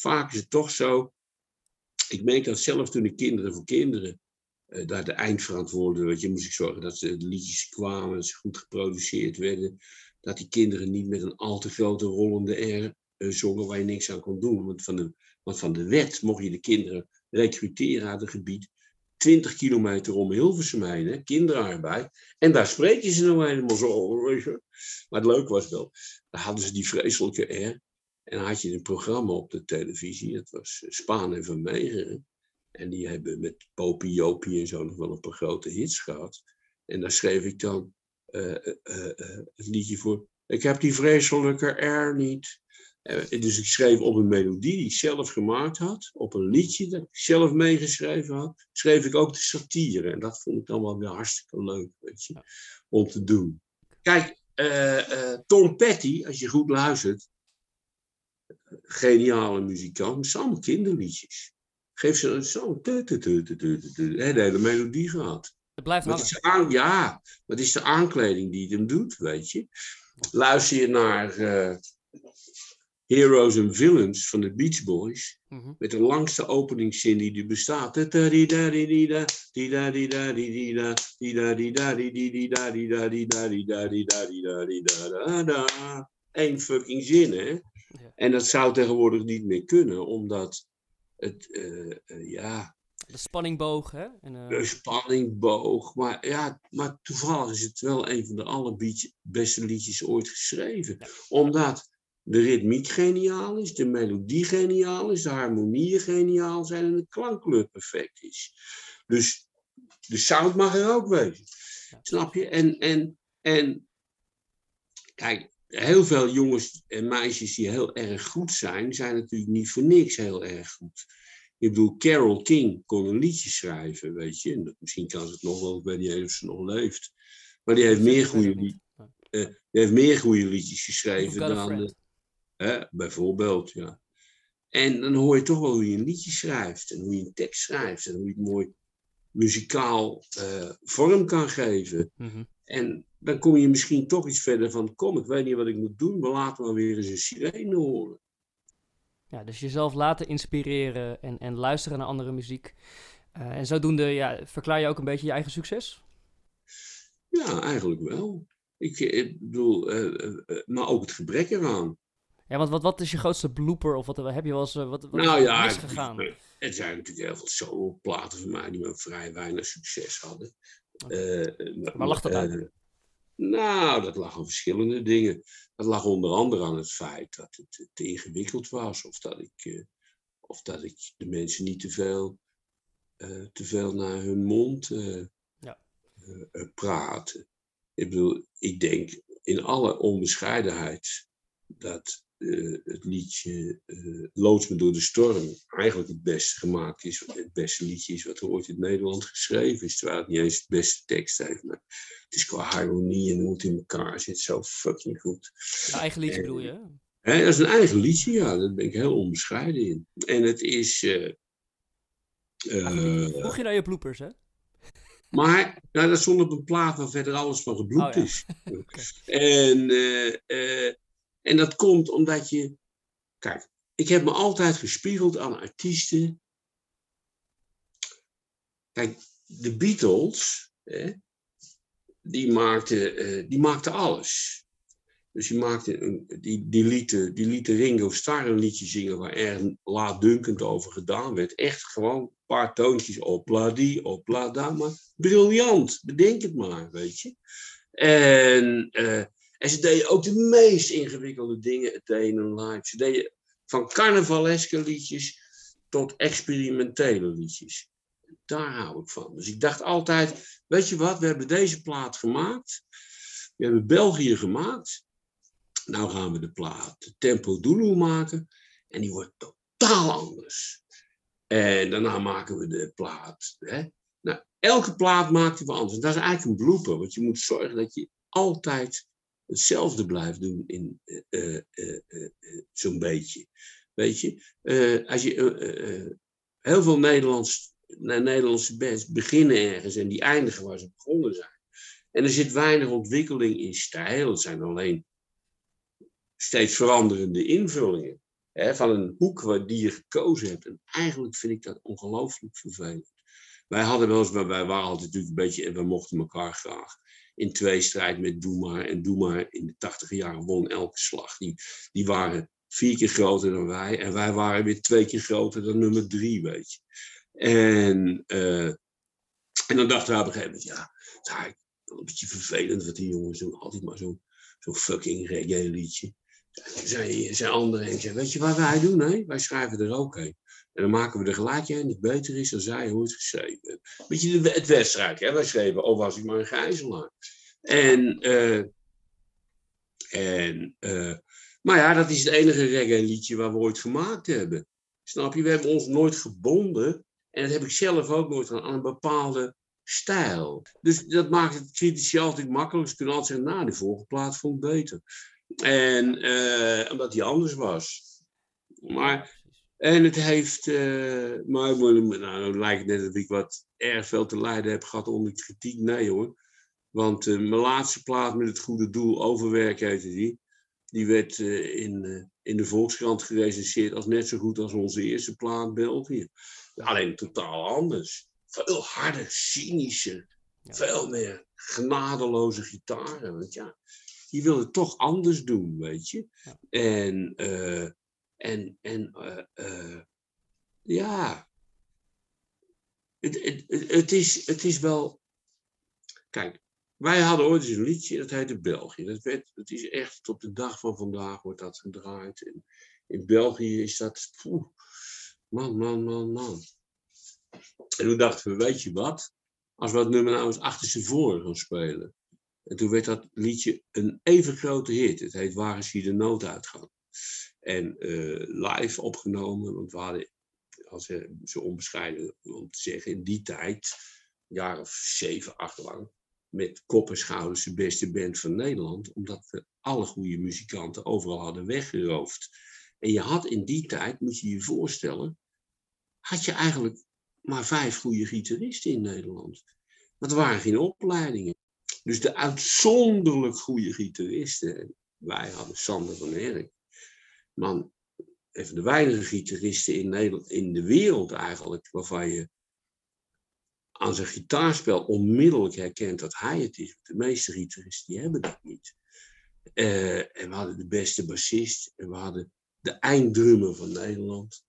vaak is het toch zo. Ik merk dat zelf toen ik kinderen voor kinderen uh, daar de eindverantwoordelijke, weet je, moest ik zorgen dat de liedjes kwamen, dat ze goed geproduceerd werden, dat die kinderen niet met een al te grote rollende R uh, zongen waar je niks aan kon doen. Want van, de, want van de wet mocht je de kinderen recruteren uit het gebied 20 kilometer om Hilversum heen, hè, kinderarbeid. En daar spreken ze nou helemaal zo, je. Maar het leuke was wel, daar hadden ze die vreselijke R. En had je een programma op de televisie, dat was Spaan en Van Meegeren. En die hebben met Popie, Jopie en zo nog wel een paar grote hits gehad. En daar schreef ik dan uh, het liedje voor. Ik heb die vreselijke R niet. dus ik schreef op een melodie die ik zelf gemaakt had, op een liedje dat ik zelf meegeschreven had, schreef ik ook de satire. En dat vond ik dan wel weer hartstikke leuk, weet je, om te doen. Kijk, Tom Petty, als je goed luistert, geniale muzikant, allemaal kinderliedjes. Geef ze zo'n de hele melodie gehad. Het blijft wat is de aan, Ja, wat is de aankleding die het hem doet, weet je. Luister je naar uh, Heroes and Villains van de Beach Boys. Mm -hmm. Met de langste openingszin die er bestaat. Eén fucking zin, hè? En dat zou tegenwoordig niet meer kunnen, omdat het, uh, uh, ja... De spanningboog, hè? En, uh... De spanningboog. Maar ja, maar toevallig is het wel een van de allerbeste liedjes ooit geschreven. Ja. Omdat de ritmiek geniaal is, de melodie geniaal is, de harmonieën geniaal zijn en de klankkleur perfect is. Dus de sound mag er ook wezen. Ja. Snap je? En, en, en kijk, heel veel jongens en meisjes die heel erg goed zijn, zijn natuurlijk niet voor niks heel erg goed. Ik bedoel, Carol King kon een liedje schrijven, weet je. En misschien kan ze het nog wel, ik weet niet of ze nog leeft. Maar die heeft meer goede, uh, die heeft meer goede liedjes geschreven dan... Uh, bijvoorbeeld, ja. En dan hoor je toch wel hoe je een liedje schrijft. En hoe je een tekst schrijft. En hoe je het mooi muzikaal uh, vorm kan geven. Mm -hmm. En dan kom je misschien toch iets verder van, kom, ik weet niet wat ik moet doen, maar laten we weer eens een sirene horen. Ja, dus jezelf laten inspireren en, en luisteren naar andere muziek. Uh, en zodoende ja, verklaar je ook een beetje je eigen succes? Ja, eigenlijk wel. Ik, ik bedoel, uh, uh, maar ook het gebrek eraan. Ja, want wat, wat is je grootste blooper of wat heb je wel eens wat, wat nou, ja, misgegaan? Er zijn natuurlijk heel veel solo-platen van mij die maar vrij weinig succes hadden. Okay. maar lag dat uit? Nou, dat lag aan verschillende dingen. Dat lag onder andere aan het feit dat het te ingewikkeld was. Of dat ik, uh, of dat ik de mensen niet te veel, uh, te veel naar hun mond uh, ja. praten. Ik bedoel, ik denk in alle onbescheidenheid dat uh, het liedje uh, Loods me door de storm eigenlijk het beste gemaakt is. Het beste liedje is wat er ooit in Nederland geschreven is. Terwijl het niet eens het beste tekst heeft. Maar het is qua harmonie en hoe het in elkaar zit zo fucking goed. Een eigen liedje en, bedoel je? Hè, dat is een eigen liedje, ja. Daar ben ik heel onbescheiden in. En het is... Uh, je naar je bloepers, hè? Maar nou, dat stond op een plaat waar verder alles van gebloept oh, ja. is. okay. En... Uh, en dat komt omdat je. Kijk, ik heb me altijd gespiegeld aan artiesten. Kijk, de Beatles, hè, die, maakten, uh, die maakten alles. Dus die, maakte een, die, die, lieten, die lieten Ringo Starr een liedje zingen waar er laatdunkend over gedaan werd. Echt gewoon een paar toontjes, opla die, opla da, maar briljant, bedenk het maar, weet je. En uh, en ze deden ook de meest ingewikkelde dingen het een live. Ze deden van carnavaleske liedjes tot experimentele liedjes. Daar hou ik van. Dus ik dacht altijd, weet je wat, we hebben deze plaat gemaakt. We hebben België gemaakt. Nou gaan we de plaat Tempo Dulu maken. En die wordt totaal anders. En daarna maken we de plaat. Hè? Nou, elke plaat maakten we anders. Dat is eigenlijk een blooper. Want je moet zorgen dat je altijd hetzelfde blijft doen in uh, uh, uh, zo'n beetje. Weet je, als je heel veel Nederlands, Nederlandse bands beginnen ergens en die eindigen waar ze begonnen zijn. En er zit weinig ontwikkeling in stijl. Het zijn alleen steeds veranderende invullingen. Hè, van een hoek waar die je gekozen hebt. En eigenlijk vind ik dat ongelooflijk vervelend. Wij hadden wel eens, wij waren altijd natuurlijk een beetje, en we mochten elkaar graag in tweestrijd met Doe maar. En Doe maar in de tachtige jaren won elke slag. Die, die waren vier keer groter dan wij. En wij waren weer twee keer groter dan nummer drie, weet je. En, uh, en dan dachten we op een gegeven moment, ja, het is eigenlijk een beetje vervelend wat die jongens doen. Altijd maar zo'n zo fucking reggae liedje. Zijn, zijn anderen en zei, weet je wat wij doen? Hè? Wij schrijven er ook een. En dan maken we er gelijk een die beter is dan zij hoe het geschreven Weet je, het wedstrijd, hè? wij schreven, oh was ik maar een gijzelaar. En, uh, en uh, maar ja, dat is het enige reggae liedje waar we ooit gemaakt hebben. Snap je? We hebben ons nooit gebonden, en dat heb ik zelf ook nooit gedaan, aan een bepaalde stijl. Dus dat maakt het critici altijd makkelijk. Ze kunnen altijd zeggen, nou, die vorige plaat vond ik beter. En uh, omdat die anders was. Maar en het heeft, uh, maar nou, lijkt het net dat ik wat erg veel te lijden heb gehad onder kritiek. Nee hoor. Want uh, mijn laatste plaat met het goede doel, Overwerk heette die. Die werd uh, in, in de Volkskrant gerecenseerd als net zo goed als onze eerste plaat België. Alleen totaal anders. Veel harder, cynischer. Ja. Veel meer genadeloze gitaren. Want ja, die wilde het toch anders doen, weet je. Ja. En en, en uh, uh, ja, het, het, het, is, het is wel. Kijk, wij hadden ooit eens een liedje, dat heette België. Dat, werd, is echt, tot de dag van vandaag wordt dat gedraaid. In België is dat, man, man, man, man. En toen dachten we, weet je wat? Als we dat nummer nou eens achterstevoren gaan spelen. En toen werd dat liedje een even grote hit. Het heet Waar is hier de nood uitgaan? En uh, live opgenomen, want we hadden, als zo onbescheiden om te zeggen, in die tijd, een jaar of zeven, acht lang, met kop en schouders de beste band van Nederland, omdat we alle goede muzikanten overal hadden weggeroofd. En je had in die tijd, moet je je voorstellen, had je eigenlijk maar vijf goede gitaristen in Nederland. Want er waren geen opleidingen. Dus de uitzonderlijk goede gitaristen, wij hadden Sander van Erk, man, even de weinige gitaristen in, Nederland, in de wereld eigenlijk, waarvan je aan zijn gitaarspel onmiddellijk herkent dat hij het is. De meeste gitaristen die hebben dat niet. Uh, en we hadden de beste bassist en we hadden de einddrummer van Nederland.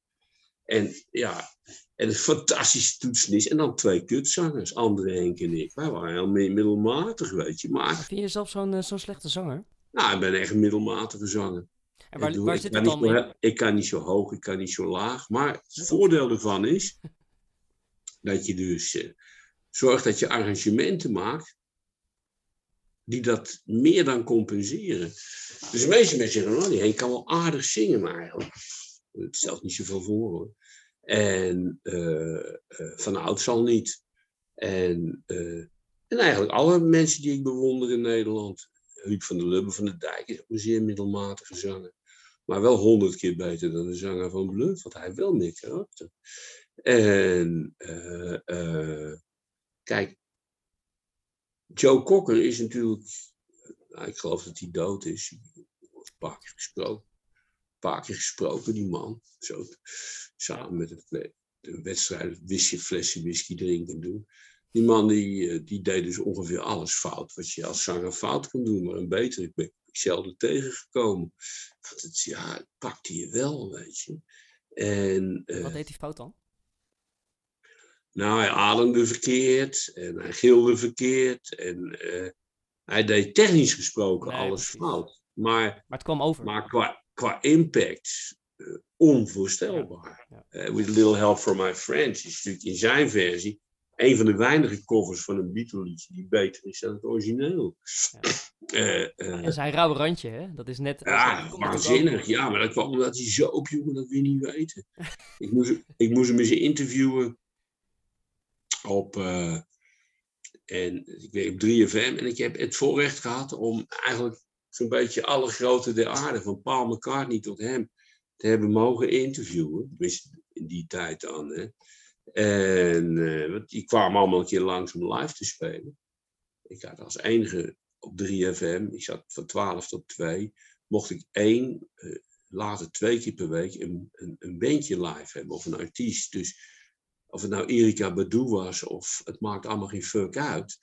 En ja, en een fantastische toetsenis. En dan twee kutzangers, André Henk en ik. Wij waren heel middelmatig, weet je. Maar... Vind je jezelf zo'n uh, zo'n slechte zanger? Nou, ik ben echt een middelmatige zanger. En waar, waar zit het dan in? Ik kan niet zo hoog, ik kan niet zo laag. Maar het voordeel ervan is dat je dus uh, zorgt dat je arrangementen maakt die dat meer dan compenseren. Dus de meeste mensen zeggen, oh, die Henk kan wel aardig zingen, maar eigenlijk het stelt niet zoveel voor hoor. En uh, uh, van oud zal niet. En, en eigenlijk alle mensen die ik bewonder in Nederland. Huub van der Lubbe van de Dijk is ook een zeer middelmatige zanger. Maar wel honderd keer beter dan de zanger van Bluff, want hij wel meer karakter. En uh, kijk, Joe Cocker is natuurlijk, nou, ik geloof dat hij dood is. Een paar keer gesproken. Paar keer gesproken, die man. Zo, samen met de wedstrijd whisky, flesje whisky drinken doen. Die man die, eh, die deed dus ongeveer alles fout wat je als zanger fout kan doen, maar een beter. Ik ben zelden tegengekomen. Want het, ja, het pakte je wel, weet je. En, uh, Wat deed hij fout dan? Nou, hij ademde verkeerd en hij gilde verkeerd. En uh, hij deed technisch gesproken nee, alles precies. fout. Maar, maar het kwam over. Maar qua, qua impact uh, onvoorstelbaar. Ja, ja. with a little help from my friends is natuurlijk in zijn versie een van de weinige covers van een Beatle die beter is dan het origineel. Ja. Uh, uh, en zijn rauwe randje, hè? Dat is net... Ja, waanzinnig. Ja, maar dat kwam omdat hij zo op, jongen, dat je niet weten. ik, moest, ik moest hem eens interviewen op... Uh, en ik weet op 3FM en ik heb het voorrecht gehad om eigenlijk zo'n beetje alle grote der aarde, van Paul McCartney tot hem, te hebben mogen interviewen. in die tijd dan, hè. En uh, die kwamen allemaal een keer langs om live te spelen. Ik had als enige op 3FM, ik zat van 12 tot 2, mocht ik één uh, later twee keer per week een, een, een bandje live hebben of een artiest. Dus of het nou Erika Badu was of het maakt allemaal geen fuck uit.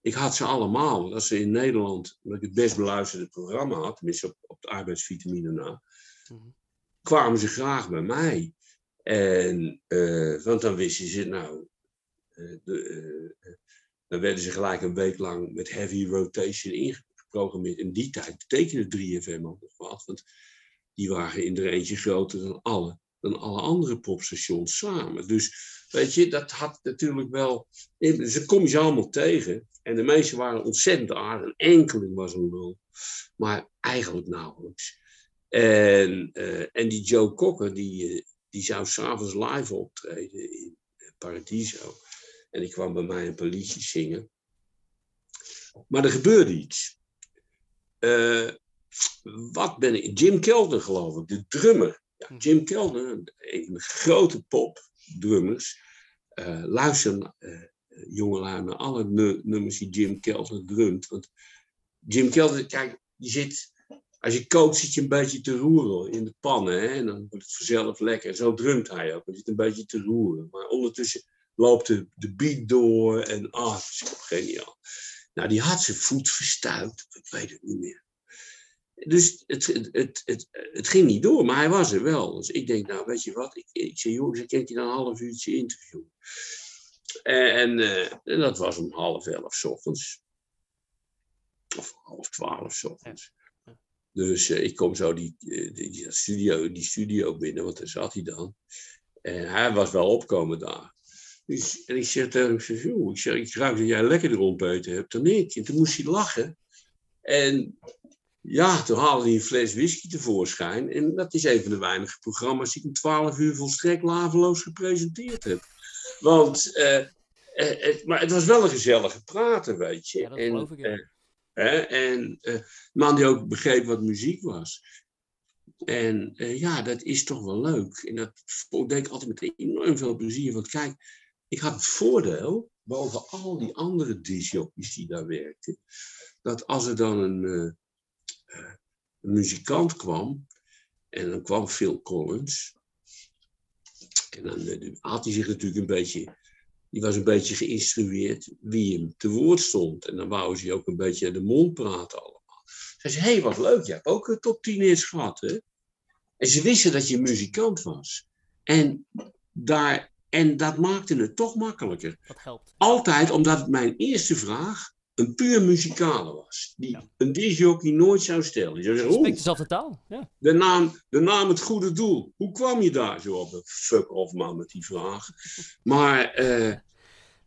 Ik had ze allemaal. Want als ze in Nederland, omdat ik het best beluisterde programma had, tenminste op, op de arbeidsvitamine na, Mhm. kwamen ze graag bij mij. En, eh, want dan wisten ze, nou, eh, de, eh, dan werden ze gelijk een week lang met heavy rotation ingeprogrammeerd. In die tijd betekende 3FM ook nog wat, want die waren in er eentje groter dan alle, dan alle andere popstations samen. Dus weet je, dat had natuurlijk wel. Ze kom je ze allemaal tegen. En de meesten waren ontzettend aardig. Een enkeling was een lul. Maar eigenlijk nauwelijks. En, en die Joe Cocker, die, die zou s'avonds live optreden in Paradiso. En die kwam bij mij een paar liedjes zingen. Maar er gebeurde iets. Eh, wat ben ik? Jim Kelder, geloof ik, de drummer. Ja, Jim Kelder, een van de grote popdrummers. Uh, luister, uh, jongelui, naar alle nu nummers die Jim Kelder drumt. Want Jim Kelder, kijk, die zit als je kookt, zit je een beetje te roeren in de pannen. Hè? En dan wordt het vanzelf lekker. Zo drumt hij ook. Hij zit een beetje te roeren. Maar ondertussen loopt de, beat door. En ah, is geniaal. Nou, die had zijn voet verstuikt. Ik weet het niet meer. Dus het, het, het, het, ging niet door, maar hij was er wel. Dus ik denk, nou, weet je wat? Ik, ik zei, jongens, ik kan je dan een half uurtje interviewen. En, uh, en dat was om half elf s ochtends. Of half twaalf s ochtends. Dus uh, ik kom zo die, die, die, studio, die studio binnen, want daar zat hij dan. En hij was wel opkomen daar. Dus, en ik zeg tegen hem, ik, zeg, ik ruik dat jij lekker ontbeten hebt dan ik. En toen moest hij lachen. En ja, toen haalde hij een fles whisky tevoorschijn. En dat is een van de weinige programma's die ik om 12 uur volstrekt laveloos gepresenteerd heb. Want, uh, uh, het, maar het was wel een gezellige praten, weet je. Ja, dat geloof ik, ja. Hè? En uh, man die ook begreep wat muziek was. En uh, ja, dat is toch wel leuk. En dat denk ik altijd met enorm veel plezier. Want kijk, ik had het voordeel, boven al die andere disjockeys die daar werkten, dat als er dan een, uh, een muzikant kwam, en dan kwam Phil Collins, en dan had hij zich natuurlijk een beetje die was een beetje geïnstrueerd wie hem te woord stond. En dan wou ze ook een beetje aan de mond praten allemaal. Ze zei, hé, hey, wat leuk, je hebt ook een top 10 hits gehad, hè? En ze wisten dat je muzikant was. En, daar, en dat maakte het toch makkelijker. Dat helpt. Altijd omdat mijn eerste vraag een puur muzikale was. Die ja. een disjockey nooit zou stellen. Je zou zeggen, Spreekt dezelfde taal. Ja. De, naam, de naam Het Goede Doel. Hoe kwam je daar zo op? Fuck off man met die vraag. Maar... Uh,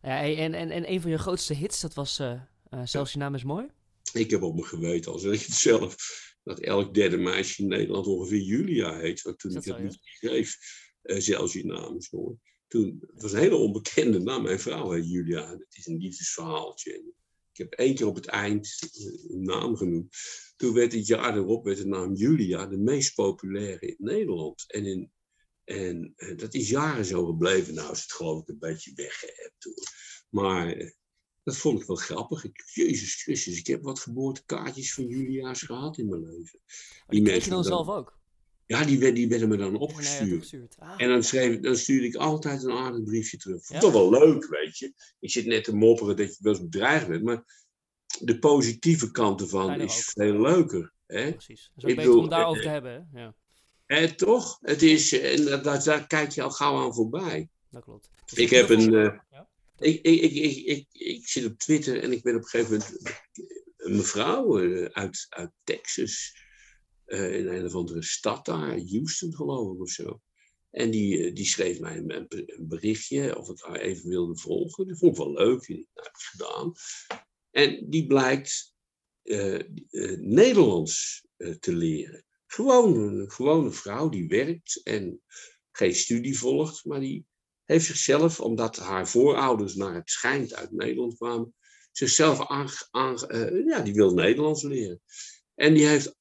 ja, en, en, en een van je grootste hits, dat was uh, uh, Zelfs je naam is mooi. Ik heb op me geweten, al zeg ik het zelf, dat elk derde meisje in Nederland ongeveer Julia heet. Want toen ik het niet schreef, Zelfs je naam is mooi. Toen, het was een hele onbekende naam. Mijn vrouw heet Julia. Het is een liefdesverhaaltje. Ik heb één keer op het eind een naam genoemd. Toen werd het jaar erop werd de naam Julia de meest populaire in Nederland. En, in, en uh, dat is jaren zo gebleven. Nou is het geloof ik een beetje weggeëpt. Maar uh, dat vond ik wel grappig. Ik, Jezus Christus, ik heb wat geboortekaartjes van Julia's gehad in mijn leven. Die, die kreeg je dan, dan zelf ook? Ja, die, werd, die werden me dan opgestuurd. Nee, ah. En dan, schreef, dan stuurde ik altijd een aardig briefje terug. Vond ja? toch wel leuk, weet je. Ik zit net te mopperen dat je wel eens bedreigd bent. Maar de positieve kant ervan is ook. veel leuker. Hè? Precies. Het is ook beter om daarover te hebben. Hè? Ja. Eh, toch? Het is, en daar, daar kijk je al gauw aan voorbij. Dat klopt. Dus ik heb een... Uh, ja? ik, ik, ik, ik, ik, zit op Twitter en ik ben op een gegeven moment... Een mevrouw uh, uit, uit Texas... Uh, in een of andere stad daar, Houston geloof ik of zo. En die, die schreef mij een, een, berichtje of ik haar even wilde volgen. Dat vond ik wel leuk, die nou, heb ik gedaan. En die blijkt uh, Nederlands te leren. Gewoon gewone vrouw die werkt en geen studie volgt, maar die heeft zichzelf, omdat haar voorouders naar het schijnt uit Nederland kwamen, zichzelf aan ja, die wil Nederlands leren. En die heeft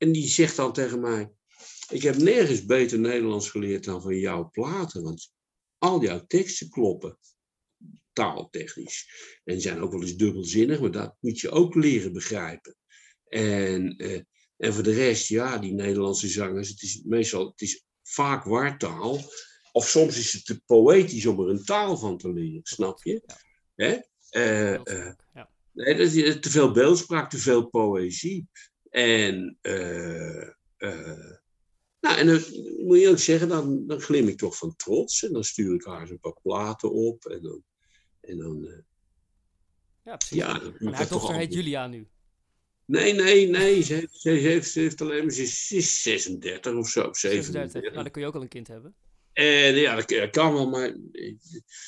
en die zegt dan tegen mij: Ik heb nergens beter Nederlands geleerd dan van jouw platen, want al jouw teksten kloppen taaltechnisch. En die zijn ook wel eens dubbelzinnig, maar dat moet je ook leren begrijpen. En, uh, En voor de rest, ja, die Nederlandse zangers, het is meestal, het is vaak wartaal. Of soms is het te poëtisch om er een taal van te leren, snap je? Hè? Eh, eh, ja. nee, dat is te veel beeldspraak, te veel poëzie. En, eh, eh, nou, en dan moet je ook zeggen, dan, dan glim ik toch van trots. En dan stuur ik haar eens een paar platen op. En dan, en dan eh, Ja, precies. ja, dan en haar dochter heet Julia nu. Nee, nee, nee. Ze heeft, ze heeft, ze heeft alleen maar, ze is, ze is 36 of zo, 36. 37. Nou, dan kun je ook al een kind hebben. En ja, dat kan wel, maar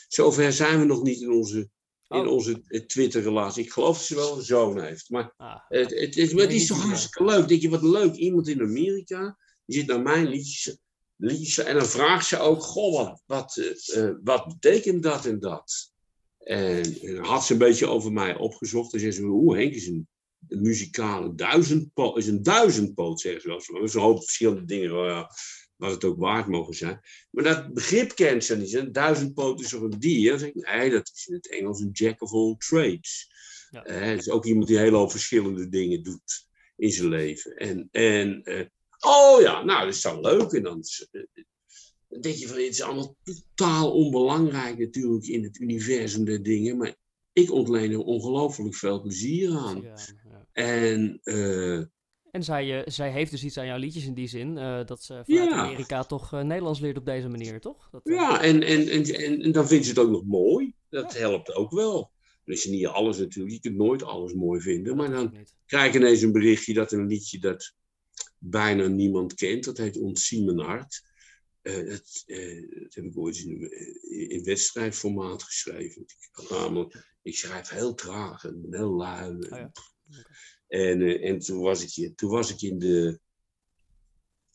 zover zijn we nog niet in onze, in Oh. onze eh, Twitter-relatie. Ik geloof dat ze wel een zoon heeft. Maar Ah, het, het, is, maar het is niet toch hartstikke leuk. Denk je, wat leuk. Iemand in Amerika, die zit naar mijn liedjes, liedjes en dan vraagt ze ook, goh, wat, wat, eh, eh, wat betekent dat en dat? En, en dan had ze een beetje over mij opgezocht. En zei ze, hoe Henk is een, een muzikale duizendpoot, is een duizendpoot, zeggen ze wel. is een hoop verschillende dingen, wat het ook waard mogen zijn. Maar dat begrip niet. Een duizendpoot is toch een dier? Zeg ik, nee, dat is in het Engels een jack of all trades. Ja. Eh, het is ook iemand die heel veel verschillende dingen doet in zijn leven. En, en eh, oh ja, nou, dat is dan leuk. En dan, eh, dan denk je van, het is allemaal totaal onbelangrijk natuurlijk in het universum der dingen. Maar ik ontleen er ongelooflijk veel plezier aan. ja, ja. En eh, En zij, eh, zij heeft dus iets aan jouw liedjes in die zin. eh, dat ze vanuit Ja. Amerika toch eh, Nederlands leert op deze manier, toch? Dat, ja, en, en, en, en, dan vindt ze het ook nog mooi. Dat helpt ook wel. Dan is niet alles natuurlijk. Je kunt nooit alles mooi vinden. Maar dan krijg ik ineens een berichtje dat een liedje dat bijna niemand kent. Dat heet Ontzien mijn hart. Dat, dat heb ik ooit in, in wedstrijdformaat geschreven. Ik, namelijk, ik schrijf heel traag en heel lui. Oh ja. En, eh, en toen, was ik, toen was ik in de.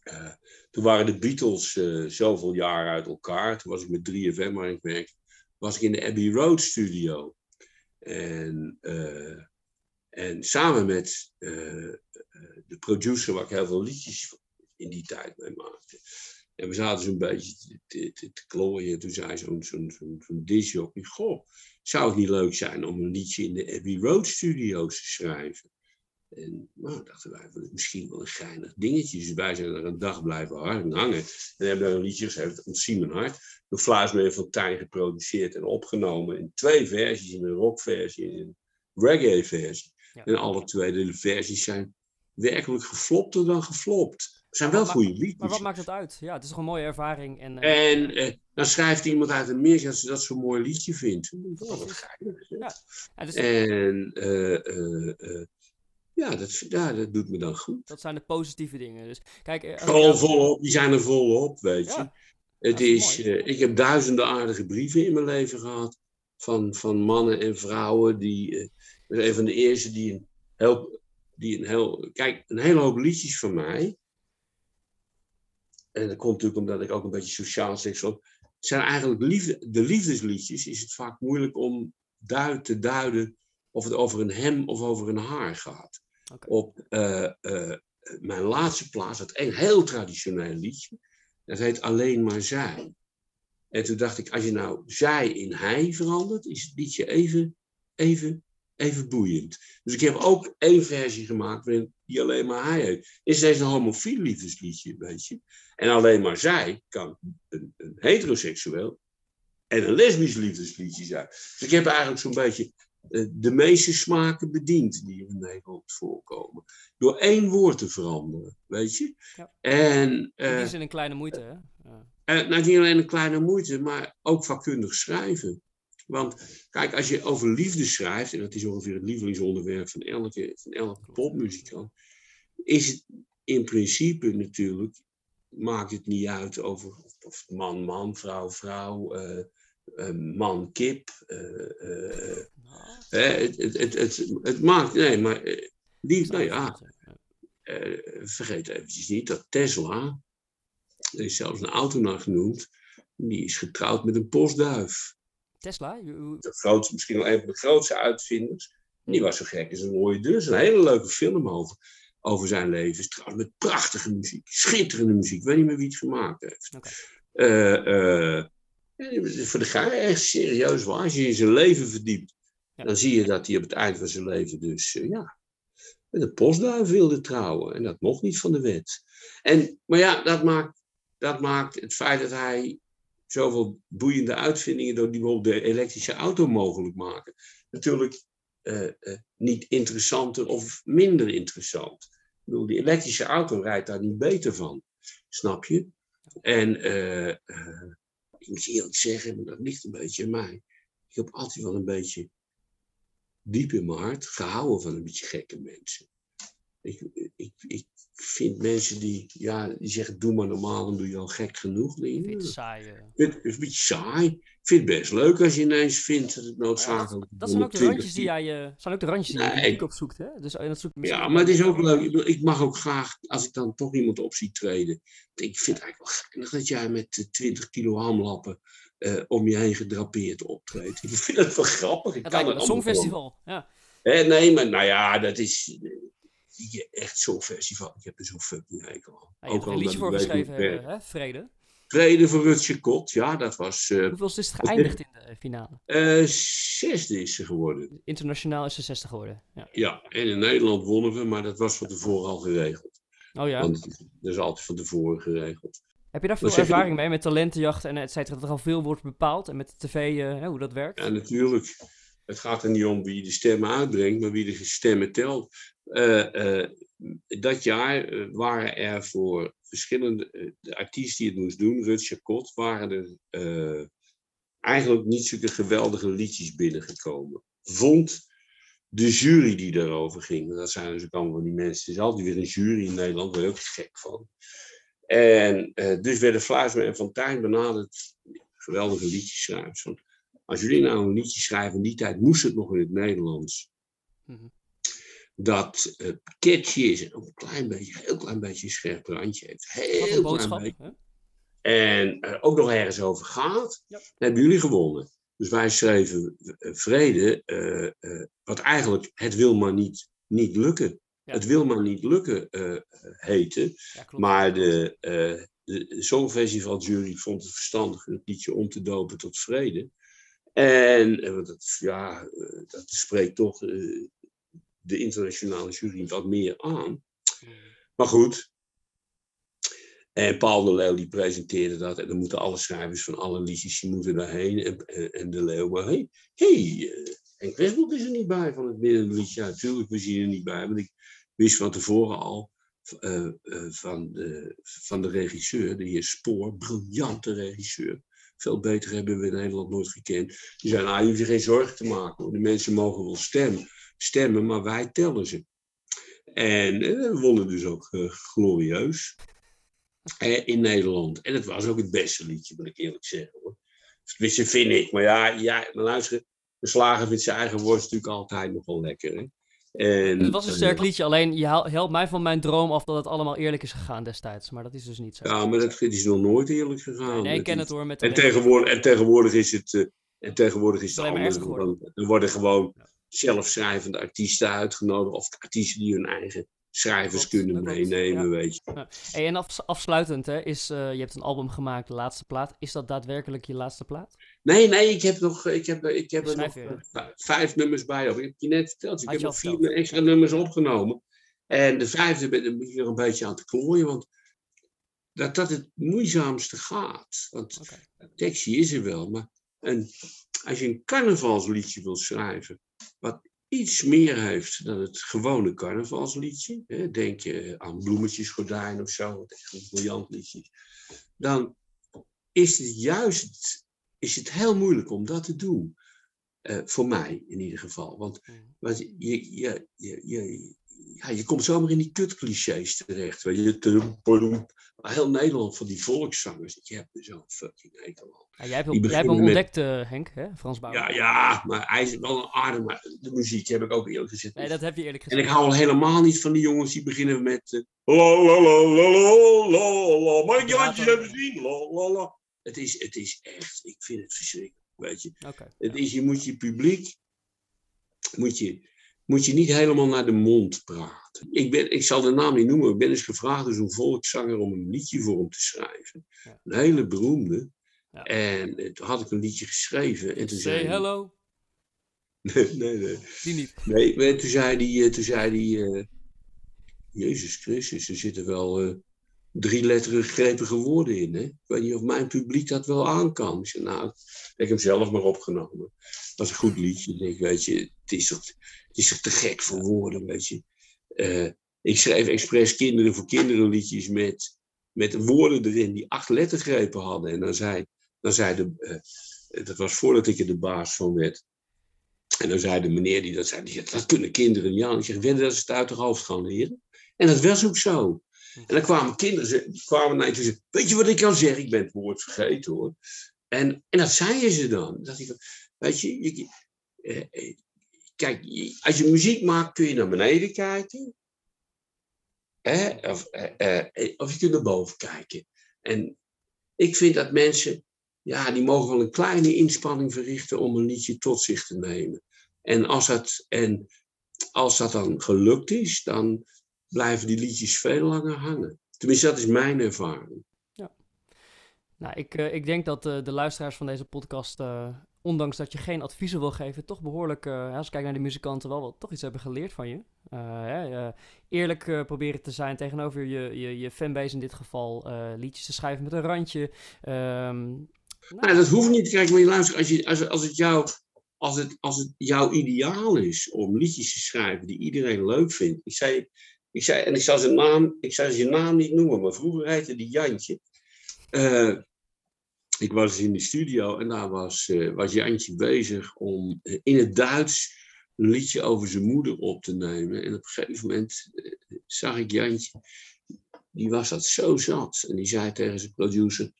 eh, toen waren de Beatles eh, zoveel jaar uit elkaar. Toen was ik met 3FM waar ik werk. Was ik in de Abbey Road studio. En, en samen met de producer waar ik heel veel liedjes in die tijd mee maakte. En we zaten zo'n beetje te, te, te, klooien. Toen zei zo'n zo'n Goh, zou het niet leuk zijn om een liedje in de Abbey Road studio's te schrijven? En nou, dachten wij, is misschien wel een geinig dingetje. Dus wij zijn er een dag blijven hangen. En hebben daar een liedje geschreven, Ontzien mijn hart. Door Fluismeer van Tijn geproduceerd en opgenomen in twee versies. In een rockversie en een reggae-versie. Ja. En alle twee de versies zijn werkelijk geflopter dan geflopt. Het zijn wel Maar- goede Maar liedjes. wat maakt het uit? Ja, het is toch een mooie ervaring. En, eh, En eh, dan schrijft iemand uit Amerika dat ze dat zo'n mooi liedje vindt. Oh, wat geinig. Ja. ja, dus En eh, ja, dat, ja, dat doet me dan goed. dat zijn de positieve dingen. Dus kijk, eh, ik Gewoon jou- volop, die zijn er volop, weet je. Ja, het is eh, ik heb duizenden aardige brieven in mijn leven gehad. Van, van mannen en vrouwen. Die, eh, ben een van de eerste die een heel, die een heel. Kijk, een hele hoop liedjes van mij. En dat komt natuurlijk omdat ik ook een beetje sociaal seksueel. Zijn eigenlijk liefde, de liefdesliedjes. Is het vaak moeilijk om duid, te duiden of het over een hem of over een haar gaat. Op eh, eh, mijn laatste plaats, dat een heel traditioneel liedje. Dat heet Alleen maar zij. En toen dacht ik, als je nou zij in hij verandert, is het liedje even, even, even boeiend. Dus ik heb ook één versie gemaakt waarin die alleen maar hij heet. Is deze een homofiel liefdesliedje, weet je. En alleen maar zij kan een, een heteroseksueel en een lesbisch liefdesliedje zijn. Dus ik heb eigenlijk zo'n beetje de meeste smaken bediend die in Nederland voorkomen. Door één woord te veranderen, weet je. Ja. En in eh, die zin een kleine moeite, hè? Ja. eh, nou, niet alleen een kleine moeite, maar ook vakkundig schrijven. Want kijk, als je over liefde schrijft, en dat is ongeveer het lievelingsonderwerp van elke, van elke popmuzikant, is het in principe natuurlijk, maakt het niet uit over of, of man, man, vrouw, vrouw, eh, eh, man, kip. eh, eh, Nou, het, het, het, het, maakt, nee, maar eh, die, nou ja, vergeet eventjes niet dat Tesla, er is zelfs een auto naar genoemd, die is getrouwd met een postduif. Tesla? De grootste, misschien wel een van de grootste uitvinders. En die was zo gek als een mooie is een hele leuke film over, over zijn leven. Is Trouwens met prachtige muziek, schitterende muziek. Ik weet niet meer wie het gemaakt heeft. Eh, voor de ga echt serieus waar. Als je in zijn leven verdiept, Ja. dan zie je dat hij op het eind van zijn leven dus, eh, ja, met een postduif wilde trouwen. En dat mocht niet van de wet. En, maar ja, dat maakt, dat maakt het feit dat hij zoveel boeiende uitvindingen door die bijvoorbeeld de elektrische auto mogelijk maken, natuurlijk uh, uh, niet interessanter of minder interessant. Ik bedoel, die elektrische auto rijdt daar niet beter van, snap je? En ik moet eerlijk zeggen, maar dat ligt een beetje aan mij. Ik heb altijd wel een beetje diep in mijn hart gehouden van een beetje gekke mensen. Ik, ik, ik vind mensen die, ja, die zeggen doe maar normaal, dan doe je al gek genoeg. Nee, het saai. Het is een beetje saai. Ik vind het best leuk als je ineens vindt dat het noodzakelijk is. Ja, dat, zijn ook de randjes die jij, uh, zijn ook de randjes die je opzoekt, hè? Dus, dat zoekt ja, maar het is ook leuk. Ik mag ook graag, als ik dan toch iemand op zie treden. Ik vind het eigenlijk wel geinig dat jij met 20 kilo hamlappen uh, om je heen gedrapeerd optreedt. Ik vind het wel grappig. Ik het kan het een songfestival, ja. Eh, nee, maar nou ja, dat is echt zo'n festival. Ik heb er zo'n fucking hekel aan. Ja, je hebt er een liedje voor geschreven, hè? Vrede. Vrede voor Rutje Kot, ja, dat was... Uh, Hoeveel is het geëindigd in de finale? Uh, zesde is ze geworden. Internationaal is ze zesde geworden, ja. Ja, en in Nederland wonnen we, maar dat was van tevoren al geregeld. Oh ja? Want dat is altijd van tevoren geregeld. Heb je daar veel ervaring mee met talentenjacht en et cetera, dat er al veel wordt bepaald en met de tv, uh, hoe dat werkt? Ja, natuurlijk. Het gaat er niet om wie de stemmen uitbrengt, maar wie de stemmen telt. Uh, uh, dat jaar waren er voor verschillende de artiesten die het moest doen, Rutger Kot, waren er eigenlijk niet zulke geweldige liedjes binnengekomen. Vond de jury die daarover ging. Dat zijn dus ook allemaal die mensen. Er is altijd weer een jury in Nederland, daar ben ik ook gek van. En dus werden Fluisma en Fontijn benaderd, geweldige liedjeschrijvers. Van, als jullie nou een liedje schrijven, in die tijd moest het nog in het Nederlands. Mm. Dat uh, catchy is en ook een klein beetje, heel klein beetje een scherp randje heeft. Heel een boodschap, beetje. En uh, ook nog ergens over gaat, ja. dan hebben jullie gewonnen. Dus wij schreven vrede, wat eigenlijk het wil maar niet, niet lukken. Ja. Het wil maar niet lukken heten. Ja, maar de, de Songfestivaljury vond het verstandig het liedje om te dopen tot vrede. En uh, dat, ja, dat spreekt toch de internationale jury wat meer aan. Maar goed. En Paul de Leeuw die presenteerde dat. En dan moeten alle schrijvers van alle liedjes die moeten daarheen. En, en, en de Leeuw, maar hey, hey en Christboek is er niet bij van het middenliedje. Ja, natuurlijk, we zien er niet bij. Want ik wist van tevoren al uh, uh, van, de, van de regisseur, de heer Spoor, briljante regisseur. Veel beter hebben we in Nederland nooit gekend. Die zei, nou, je hoeft je geen zorgen te maken. De mensen mogen wel stemmen, stemmen maar wij tellen ze. En uh, we wonnen dus ook glorieus in Nederland. En het was ook het beste liedje, moet ik eerlijk zeggen. Hoor. Tenminste, vind ik. Maar ja, ja luister, de slager vindt zijn eigen woord natuurlijk altijd nog wel lekker. Hè? En, het was een sterk liedje, alleen je helpt mij van mijn droom af dat het allemaal eerlijk is gegaan destijds. Maar dat is dus niet zo. Ja, maar dat is nog nooit eerlijk gegaan. Nee, ik ken het hoor. Met en, tegenwoordig, en tegenwoordig is het, uh, en tegenwoordig is het anders. Er worden gewoon ja. Zelfschrijvende artiesten uitgenodigd, of artiesten die hun eigen schrijvers kunnen meenemen, ja. weet je. Ja. Hey, en af, afsluitend, hè, is, uh, je hebt een album gemaakt, de laatste plaat. Is dat daadwerkelijk je laatste plaat? Nee, nee, ik heb, nog, ik heb, ik heb er nog weer, vijf nummers bij. Of ik heb je net verteld, ik heb nog vier verteld. extra nummers opgenomen. En de vijfde ben ik er een beetje aan te klooien, want dat dat het moeizaamste gaat. Want okay. tekstje is er wel, maar een, als je een carnavalsliedje wil schrijven, wat iets meer heeft dan het gewone carnavalsliedje, hè, denk je aan Bloemetjesgordijn of zo, wat echt een briljant liedje is, dan is het juist is het heel moeilijk om dat te doen. Uh, voor mij in ieder geval. Want, want je, je, je, je, ja, je komt zomaar in die kutclichés terecht. Weet je, heel Nederland van die volkszangers. Je hebt er zo'n fucking hekel aan. Ja, jij hebt, jij hebt hem ontdekt, uh, Henk, hè? Frans Bauer. Ja, ja, maar hij is wel een. Maar de muziek heb ik ook eerlijk gezegd. Nee, dat heb je eerlijk gezegd. En ik hou al helemaal niet van die jongens die beginnen met. Uh, la la la la la la la. Mag ik je handjes even zien? La la la. Het is, het is echt, ik vind het verschrikkelijk. Weet je. Okay, het is, je moet je publiek. Moet je, moet je niet helemaal naar de mond praten. Ik, ben, ik zal de naam niet noemen, ik ben eens gevraagd door zo'n volkszanger om een liedje voor hem te schrijven. Ja. Een hele beroemde. Ja. En toen had ik een liedje geschreven. En toen Say zei hello. Nee, nee, nee. Die niet. Nee, toen zei hij, toen zei hij Jezus Christus, er zitten wel uh, drie letterige grepige woorden in. Hè? Ik weet niet of mijn publiek dat wel aan kan. Ik nou, ik heb hem zelf maar opgenomen. Dat was een goed liedje. Ik denk, weet je, het is toch, het is te gek voor woorden, weet je. Uh, ik schreef expres kinderen voor kinderen liedjes met, met woorden erin die acht lettergrepen hadden. En dan zei, dan zei de, uh, dat was voordat ik er de baas van werd. En dan zei de meneer die dat zei, dat kunnen kinderen niet aan. Ik zeg, dat ze het uit de hoofd gaan leren? En dat was ook zo. En dan kwamen kinderen, kwamen naar en zeiden, weet je wat ik kan zeggen? Ik ben het woord vergeten hoor. En, en dat zeiden ze dan. Dat ik, weet je, je eh, eh, kijk, als je muziek maakt kun je naar beneden kijken. Hè? Of, eh, eh, of je kunt naar boven kijken. En ik vind dat mensen, ja, die mogen wel een kleine inspanning verrichten om een liedje tot zich te nemen. En als dat, en als dat dan gelukt is, dan blijven die liedjes veel langer hangen. Tenminste, dat is mijn ervaring. Ja. Nou, ik, uh, ik denk dat uh, de luisteraars van deze podcast, uh, ondanks dat je geen adviezen wil geven, toch behoorlijk, als ik kijk naar de muzikanten, wel, wel toch iets hebben geleerd van je. Eerlijk proberen te zijn tegenover je, je, je fanbase in dit geval, liedjes te schrijven met een randje. Um, nou, dat hoeft niet. Kijk, maar je luistert, als, je, als, als het jou als het, als het jouw ideaal is om liedjes te schrijven die iedereen leuk vindt. Ik zei, ik zei en ik zal zijn naam, ik zal zijn naam niet noemen, maar vroeger heette die Jantje. Uh, ik was in de studio en daar was, uh, was Jantje bezig om uh, in het Duits een liedje over zijn moeder op te nemen. En op een gegeven moment zag ik Jantje, die was dat zo zat. En die zei tegen zijn producer,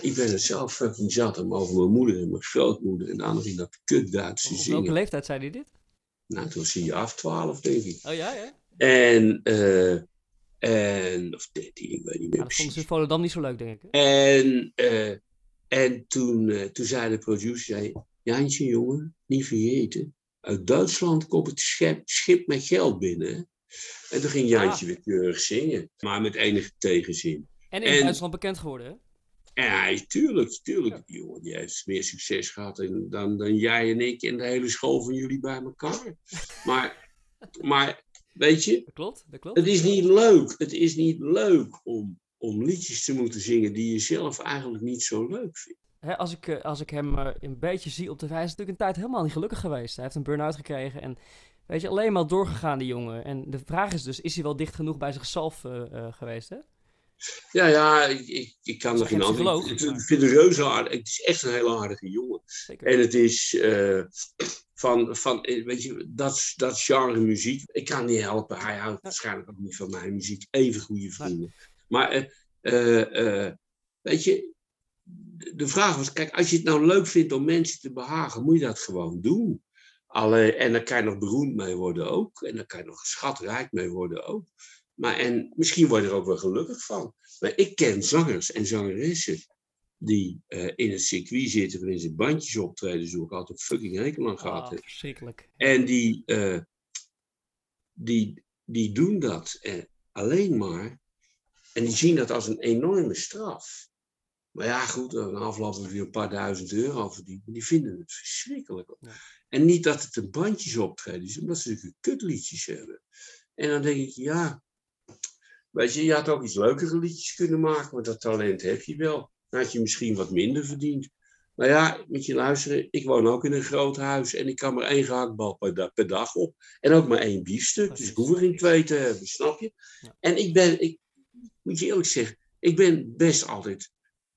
ik ben het zelf fucking zat om over mijn moeder en mijn grootmoeder en dan nog in dat kut Duits te zingen. welke leeftijd zei hij dit? Nou, toen zie je af, 12 denk ik. Oh ja, ja. En, uh, en of 13, ik weet niet meer. Ja, dat vonden ze in Volendam niet zo leuk, denk ik. En, uh, en toen, uh, toen zei de producer, zei, Jantje, jongen, niet vergeten. Uit Duitsland komt het schip, schip met geld binnen. En toen ging Jantje ah. weer keurig zingen, maar met enige tegenzin. En in en, Duitsland bekend geworden, hè? Ja, tuurlijk, tuurlijk. Ja. Die jongen die heeft meer succes gehad dan, dan jij en ik en de hele school van jullie bij elkaar. Maar, maar weet je, dat klopt, dat klopt. het is niet leuk. Het is niet leuk om, om liedjes te moeten zingen die je zelf eigenlijk niet zo leuk vindt. He, als, ik, als ik hem uh, een beetje zie op de wijze, is natuurlijk een tijd helemaal niet gelukkig geweest. Hij heeft een burn-out gekregen en weet je, alleen maar doorgegaan die jongen. En de vraag is dus, is hij wel dicht genoeg bij zichzelf uh, uh, geweest, hè? Ja, ja, ik, ik, ik kan er geen antwoord. Ik, ik vind het reuze aardig. Het is echt een hele aardige jongen. Zeker. En het is uh, van, van, weet je, dat, dat genre muziek. Ik kan niet helpen. Hij houdt waarschijnlijk ook niet van mijn muziek. Even goede vrienden. Maar, uh, uh, weet je, de vraag was: kijk, als je het nou leuk vindt om mensen te behagen, moet je dat gewoon doen. Alle, en daar kan je nog beroemd mee worden ook. En daar kan je nog schatrijk mee worden ook. Maar en misschien word je er ook wel gelukkig van. Maar ik ken zangers en zangeressen die uh, in het circuit zitten waarin ze bandjes optreden, zo ik altijd fucking hekel aan gehad oh, Verschrikkelijk. En die, uh, die, die doen dat uh, alleen maar. En die zien dat als een enorme straf. Maar ja, goed, dan afloop weer een paar duizend euro verdienen. Die vinden het verschrikkelijk. Ja. En niet dat het een bandjes optreden is, omdat ze zulke kutliedjes hebben. En dan denk ik, ja, Weet je, je had ook iets leukere liedjes kunnen maken, want dat talent heb je wel. Dan had je misschien wat minder verdiend. Maar ja, moet je luisteren, ik woon ook in een groot huis en ik kan maar één gehaktbal per, dag, per dag op. En ook maar één biefstuk, dus ik hoef er geen twee te hebben, snap je? En ik ben, ik moet je eerlijk zeggen, ik ben best altijd,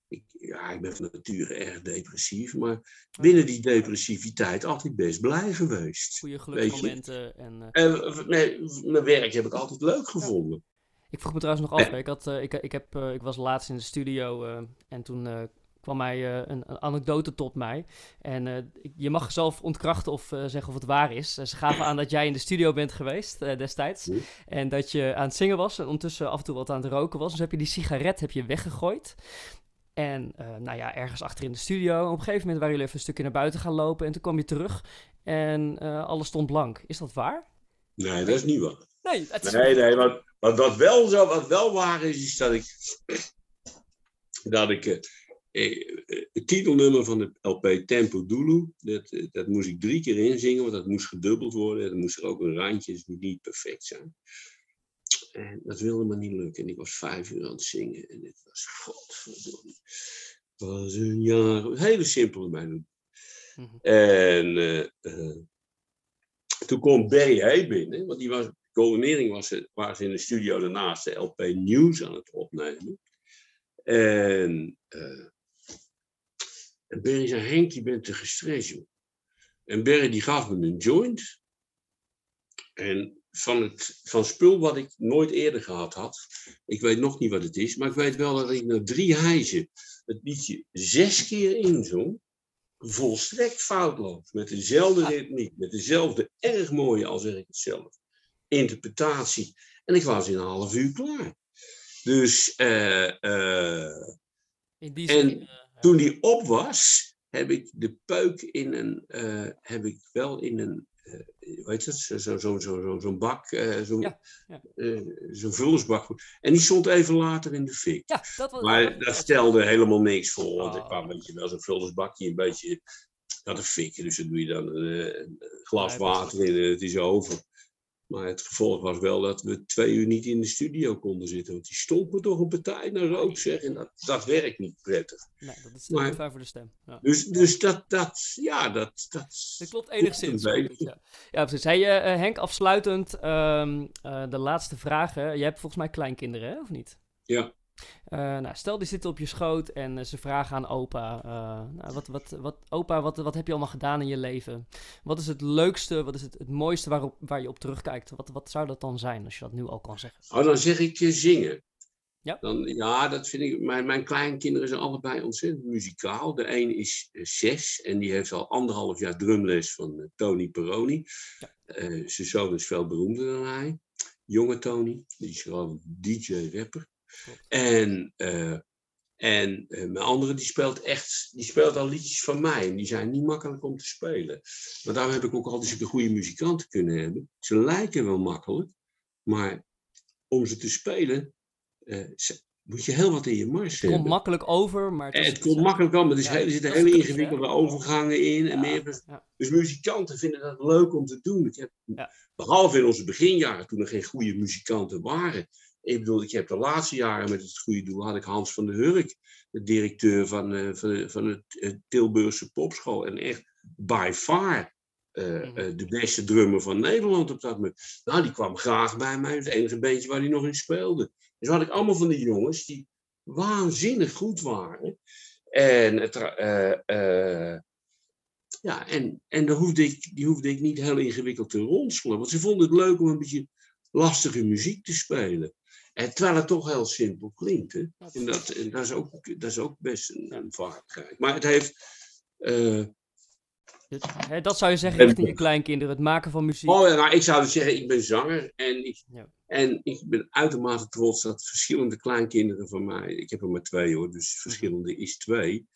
ik, ja, ik ben van nature erg depressief, maar binnen die depressiviteit altijd best blij geweest. Goede geluksmomenten. En, uh... en nee, mijn werk heb ik altijd leuk gevonden. Ik vroeg me trouwens nog af, ik, had, uh, ik, ik, heb, uh, ik was laatst in de studio en toen kwam mij een, een, anekdote tot mij. En je mag zelf ontkrachten of zeggen of het waar is. ze gaven aan dat jij in de studio bent geweest destijds. En dat je aan het zingen was en ondertussen af en toe wat aan het roken was. Dus heb je die sigaret heb je weggegooid. En nou ja, ergens achter in de studio. Op een gegeven moment waren jullie even een stukje naar buiten gaan lopen. En toen kwam je terug en alles stond blank. Is dat waar? Nee, dat is niet waar. Nee, het is nee, nee, want wat, wat, wel zo, wat wel waar is, is dat ik, dat ik eh, eh, het titelnummer van de LP Tempo Dulu, dat, eh, dat moest ik drie keer inzingen, want dat moest gedubbeld worden. Dan moest er ook een randje, dus het moet niet perfect zijn. En dat wilde me niet lukken. En ik was vijf uur aan het zingen. En het was godverdomme. Het was een jaar. Een hele simpele melodie. Mhm. En eh, eh, toen kwam B.H. binnen. Want die was, coördinering was, ze- waren ze in de studio daarnaast de LP Nieuws aan het opnemen. En, eh en Berry zei, Henk, je bent te gestrest, joh. En Berry die gaf me een joint. En van, het, van spul wat ik nooit eerder gehad had. Ik weet nog niet wat het is, maar ik weet wel dat ik na drie hijzen het liedje zes keer inzong. Volstrekt foutloos. Met dezelfde ritmiek, met dezelfde erg mooie, al zeg ik het zelf, interpretatie. En ik was in een half uur klaar. Dus In die En zin. eh, toen die op was, heb ik de peuk in een, heb ik wel in een, hoe heet het, zo'n zo, zo, zo, bak, zo'n Ja, ja. vullersbak. En die stond even later in de fik. ja, dat was. Maar dat stelde helemaal niks voor, want ik Oh. kwam een beetje wel zo'n vullersbakje, een beetje, dat een fik, dus dan doe je dan een, een glas water in en het is over. Maar het gevolg was wel dat we twee uur niet in de studio konden zitten, want die stond me toch een partij naar rook, zeg, en dat, dat werkt niet prettig. Nee, dat is Maar- niet fijn voor de stem. Ja. Dus, dus dat, dat, ja, dat, dat... Dat klopt enigszins. beetje. ja. ja, precies. Hey, eh, Henk, afsluitend ehm, eh, de laatste vragen. Je hebt volgens mij kleinkinderen, hè? of niet? Ja. Eh, nou, stel die zitten op je schoot en eh, ze vragen aan opa: eh, nou, wat, wat, wat, Opa, wat, wat heb je allemaal gedaan in je leven? Wat is het leukste, wat is het, het mooiste waarop, waar je op terugkijkt? Wat, wat zou dat dan zijn, als je dat nu al kan zeggen? Oh, dan zeg ik eh, zingen. Ja. Dan, ja, dat vind ik. Mijn, mijn kleinkinderen zijn allebei ontzettend muzikaal. De een is zes en die heeft al anderhalf jaar drumles van Tony Peroni. Ja. Zijn zoon is veel beroemder dan hij. Jonge Tony, die is gewoon DJ-rapper. En, eh, en eh, mijn andere die speelt echt, die speelt al liedjes van mij. En die zijn niet makkelijk om te spelen. Maar daarom heb ik ook altijd zulke goede muzikanten kunnen hebben. Ze lijken wel makkelijk, maar om ze te spelen, eh, ze- moet je heel wat in je mars Het komt hebben. makkelijk over, maar is- het komt makkelijk aan, maar er Ja, er zitten is hele ingewikkelde overgangen in. En Ja, meer, ja. dus muzikanten vinden dat leuk om te doen. Ik heb. Behalve in onze beginjaren, toen er geen goede muzikanten waren. Ik bedoel, ik heb de laatste jaren met het goede doel, had ik Hans van der Hurk, de directeur van, eh, van, van het eh, Tilburgse popschool. En echt by far eh, Mhm. eh, de beste drummer van Nederland op dat moment. Nou, die kwam graag bij mij, het enige beetje waar hij nog in speelde. Dus had ik allemaal van die jongens die waanzinnig goed waren. En, het, eh, eh, ja, en, en daar hoefde ik, die hoefde ik niet heel ingewikkeld te ronselen. Want ze vonden het leuk om een beetje lastige muziek te spelen. En terwijl het toch heel simpel klinkt. Hè? En dat, en dat, is ook, dat is ook best een, een vaardigheid. Maar het heeft. eh, dat zou je zeggen En- richting je kleinkinderen, het maken van muziek. oh ja, nou, ik zou dus zeggen, ik ben zanger. En ik, Ja. en ik ben uitermate trots dat verschillende kleinkinderen van mij. Ik heb er maar twee hoor, dus verschillende is twee.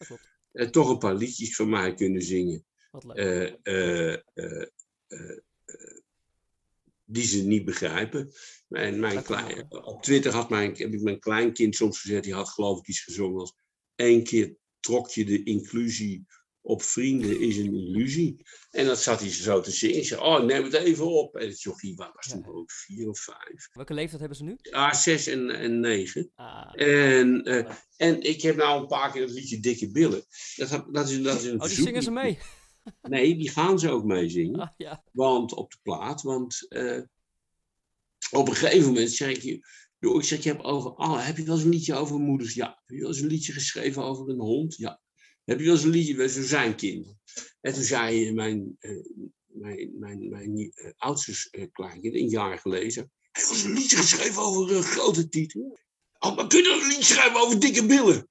Eh, toch een paar liedjes van mij kunnen zingen. Wat leuk. eh, die ze niet begrijpen. En mijn Dat klein, op Twitter had mijn, heb ik mijn kleinkind soms gezegd, die had geloof ik iets gezongen als één keer trok je de inclusie op vrienden is een illusie. En dat zat hij zo te zingen. Zei, oh, neem het even op. En het jochie was toen Ja. ook vier of vijf. Welke leeftijd hebben ze nu? Ja, zes en, en negen. Ah, En, eh, en ik heb nou een paar keer het liedje Dikke Billen. Dat, dat, is, dat is een oh, die zingen ze mee. Nee, die gaan ze ook meezingen. Ah, ja. Want op de plaat, want eh, op een gegeven moment zeg ik ik zeg, je hebt over, oh, heb je wel eens een liedje over moeders? Ja. Heb je wel eens een liedje geschreven over een hond? Ja. Heb je wel eens een liedje, zo zijn kinderen. En toen zei mijn, eh, mijn, mijn, mijn eh, oudste eh, kleinkind, een jaar geleden, heb je wel eens een liedje geschreven over een grote titel? Oh, maar kun je dan een liedje schrijven over dikke billen?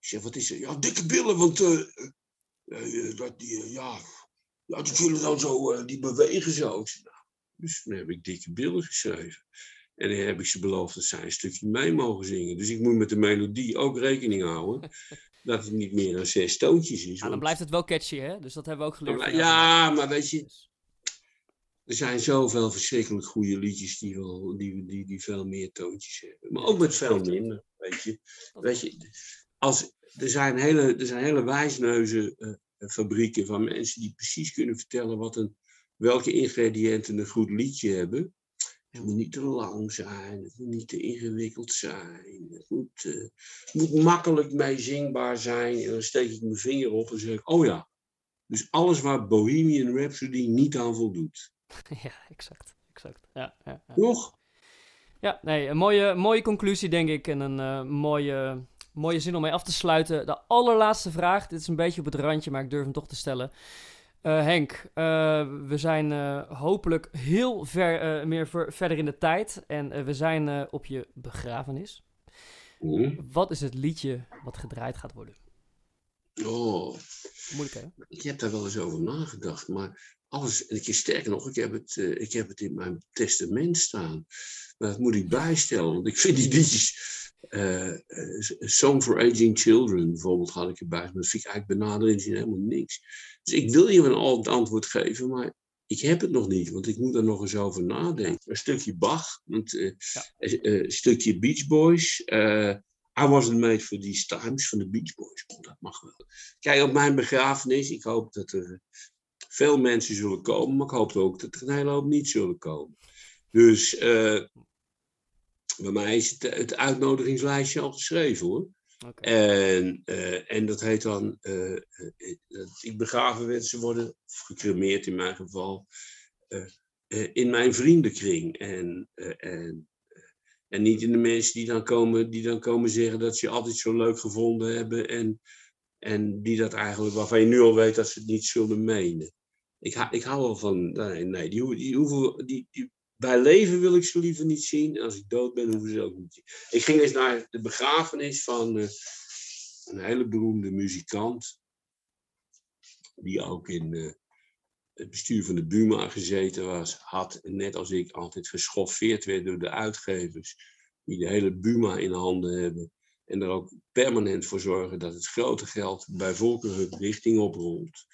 Ik zeg, wat is er? Ja, dikke billen, want eh, eh, eh, dat die, eh, ja, ja, die dan zo, eh, die bewegen zo. Nou, dus toen heb ik dikke billen geschreven. En dan heb ik ze beloofd dat zij een stukje mee mogen zingen. Dus ik moet met de melodie ook rekening houden. dat het niet meer dan zes toontjes is. Ah, dan want- blijft het wel catchy, hè? Dus dat hebben we ook geleerd. ja, maar weet je, er zijn zoveel verschrikkelijk goede liedjes die, wel, die, die, die veel meer toontjes hebben. Maar ook met veel minder, weet je. Weet je, als, er, zijn hele, er zijn hele wijsneuzen eh, fabrieken van mensen die precies kunnen vertellen wat een, welke ingrediënten een goed liedje hebben. Het moet niet te lang zijn, het moet niet te ingewikkeld zijn. Het moet, uh, het moet makkelijk meezingbaar zijn. En dan steek ik mijn vinger op en zeg ik, oh ja. Dus alles waar Bohemian Rhapsody niet aan voldoet. Ja, exact. exact. Ja, ja, ja. Toch? Ja, nee, een mooie, mooie conclusie denk ik. En een uh, mooie, mooie zin om mee af te sluiten. De allerlaatste vraag. Dit is een beetje op het randje, maar ik durf hem toch te stellen. Uh, Henk, uh, we zijn uh, hopelijk heel ver, meer ver, verder in de tijd en we zijn op je begrafenis. Mm. Wat is het liedje wat gedraaid gaat worden? Oh, Moeilijk hè? ik heb daar wel eens over nagedacht, maar alles, en ik sterker nog, ik heb, het, ik heb het in mijn testament staan. Maar dat moet ik bijstellen, want ik vind die liedjes. Uh, Song for Aging Children bijvoorbeeld had ik erbij. Maar dat vind ik eigenlijk benadering helemaal niks. Dus ik wil je een het antwoord geven, maar ik heb het nog niet, want ik moet er nog eens over nadenken. Een stukje Bach, want, uh, ja. een stukje Beach Boys. I wasn't made for these times van de Beach Boys. Oh, dat mag wel. Kijk, op mijn begrafenis, ik hoop dat er veel mensen zullen komen, maar ik hoop ook dat er een hele hoop niet zullen komen. Dus uh, bij mij is het, het, uitnodigingslijstje al geschreven hoor. Okay. En, uh, en dat heet dan, uh, dat ik begraven wensen worden, of gecremeerd in mijn geval, in mijn vriendenkring. En, en, en niet in de mensen die dan, komen, die dan komen zeggen dat ze je altijd zo leuk gevonden hebben. En, en die dat eigenlijk, waarvan je nu al weet dat ze het niet zullen menen. Ik, ik hou wel van, nee, nee die, die, die, bij leven wil ik ze liever niet zien. En als ik dood ben, hoeven ze ook niet zien. Ik ging eens naar de begrafenis van uh, een hele beroemde muzikant. Die ook in uh, het bestuur van de Buma gezeten was. Had, net als ik, altijd geschoffeerd werd door de uitgevers. Die de hele Buma in handen hebben. En er ook permanent voor zorgen dat het grote geld bij volkeren richting oprolt.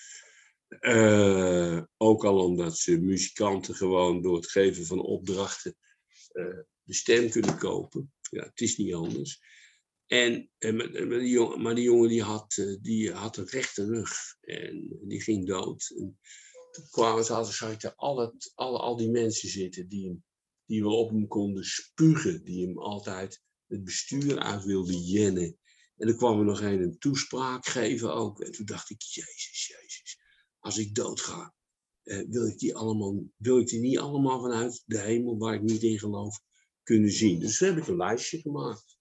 Uh, ook al omdat ze muzikanten gewoon door het geven van opdrachten uh, de stem kunnen kopen. Ja, het is niet anders. En, en maar, die jongen, maar die jongen die had, die had een rechte rug en die ging dood. En toen kwamen ze altijd, ik alle, al die mensen zitten die, hem, die wel op hem konden spugen, die hem altijd het bestuur uit wilden jennen. En er kwam er nog een, een toespraak geven ook. En toen dacht ik, jezus, jezus als ik doodga, eh, wil, ik die allemaal, wil ik die niet allemaal vanuit de hemel, waar ik niet in geloof, kunnen zien. Dus toen heb ik een lijstje gemaakt.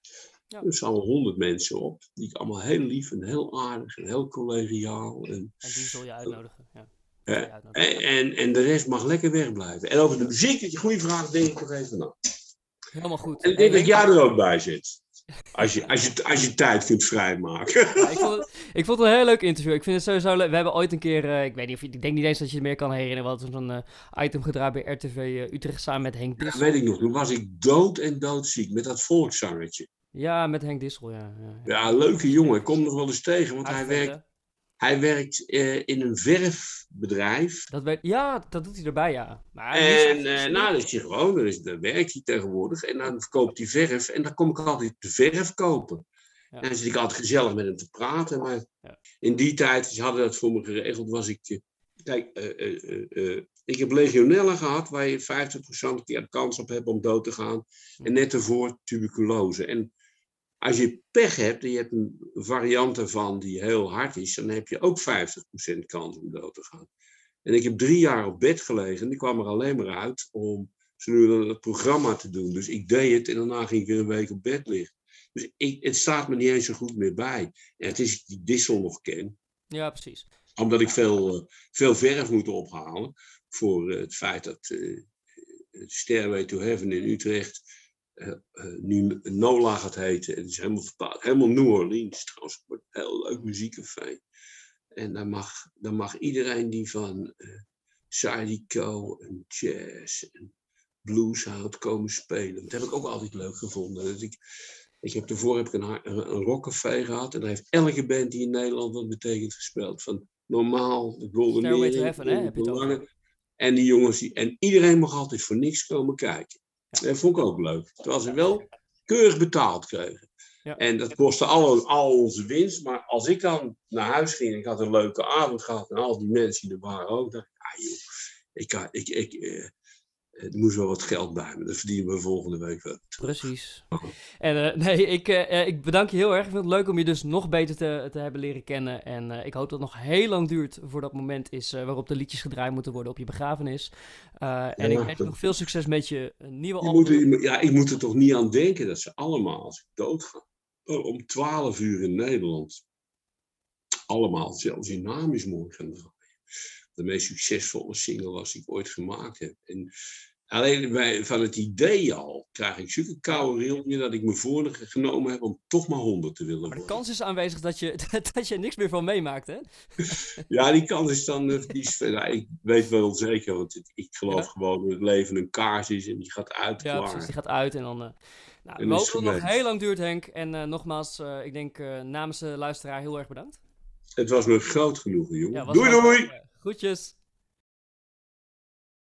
Ja. Er staan honderd mensen op, die ik allemaal heel lief en heel aardig en heel collegiaal. En, en die zul je uitnodigen. Ja. Uh, je uitnodigen. En, en, de rest mag lekker wegblijven. En over de muziek, dat je goede vraag, denk ik nog even na. Helemaal goed. En ik denk dat jij er ook bij zit. Als je, als, je, als je tijd kunt vrijmaken. Ja, ik, vond, ik vond het een heel leuk interview. Ik vind het sowieso leuk. We hebben ooit een keer, uh, ik weet niet of je, ik denk niet eens dat je het meer kan herinneren. We hadden zo'n uh, item gedraaid bij RTV uh, Utrecht samen met Henk Dissel. Ja, weet ik nog. Toen was ik dood en doodziek met dat volkszangertje. Ja, met Henk Dissel, ja. Ja, ja leuke jongen. Ik kom nog wel eens tegen, want hij werkt, hij werkt uh, in een verfbedrijf. Dat ja, dat doet hij erbij, ja. Maar en uh, nou, dat is hij gewoon, dus, daar werkt hij tegenwoordig. En dan verkoopt hij verf. En dan kom ik altijd de verf kopen. Ja. En dan zit ik altijd gezellig met hem te praten. Maar ja. in die tijd, ze hadden dat voor me geregeld, was ik... Uh, kijk, ik heb legionella gehad, waar je 50% keer kans op hebt om dood te gaan. En net ervoor tuberculose. En als je pech hebt en je hebt een variant ervan die heel hard is, dan heb je ook 50% kans om dood te gaan. En ik heb drie jaar op bed gelegen en ik kwam er alleen maar uit om zo nu het programma te doen. Dus ik deed het en daarna ging ik weer een week op bed liggen. Dus ik, het staat me niet eens zo goed meer bij. En het is die dissel nog ken. Ja, precies. Omdat ik veel, veel verf moet ophalen voor het feit dat uh, Stairway to Heaven in Utrecht uh, uh, nu NOLA gaat heten. Het is helemaal verpaald. Helemaal New Orleans trouwens. Een heel leuk muziekcafé. En dan mag, dan mag iedereen die van uh, Zydeco en jazz en blues houdt komen spelen. Dat heb ik ook altijd leuk gevonden. Dus ik, ik heb ervoor heb ik een, een, rockcafé gehad. En daar heeft elke band die in Nederland wat betekent gespeeld. Van normaal, de Golden over? En die jongens, die, en iedereen mag altijd voor niks komen kijken. Dat vond ik ook leuk. Terwijl ze wel keurig betaald kregen. Ja. En dat kostte al, al onze winst. Maar als ik dan naar huis ging en ik had een leuke avond gehad en al die mensen die er waren ook, dacht ik, ah joh, ik, ik, ik, er moest wel wat geld bij me. Dat verdienen we volgende week wel. Precies. En uh, nee, ik, uh, ik bedank je heel erg. Ik vind het leuk om je dus nog beter te, te hebben leren kennen. En uh, ik hoop dat het nog heel lang duurt voor dat moment is waarop de liedjes gedraaid moeten worden op je begrafenis. en ik wens je nog veel succes met je nieuwe album. Moet, ja, ik moet er toch niet aan denken dat ze allemaal, als ik doodga, om 12 uur in Nederland, allemaal zelfs is mooi gaan draaien de meest succesvolle single was die ik ooit gemaakt heb. En alleen bij, van het idee al krijg ik zulke koude rillingen dat ik me voorgenomen heb om toch maar honderd te willen worden. Maar de kans is aanwezig dat je, dat je niks meer van meemaakt, hè? ja, die kans is dan... Die is, nou, ik weet wel zeker, want ik geloof gewoon dat het leven een kaars is en die gaat uit. Ja, klaar. precies, die gaat uit en dan... Uh... Nou, we hopen dat het nog heel lang duurt, Henk. En uh, nogmaals, uh, ik denk namens de luisteraar heel erg bedankt. Het was me groot genoeg, jongen. Ja, doei, doei! Groetjes.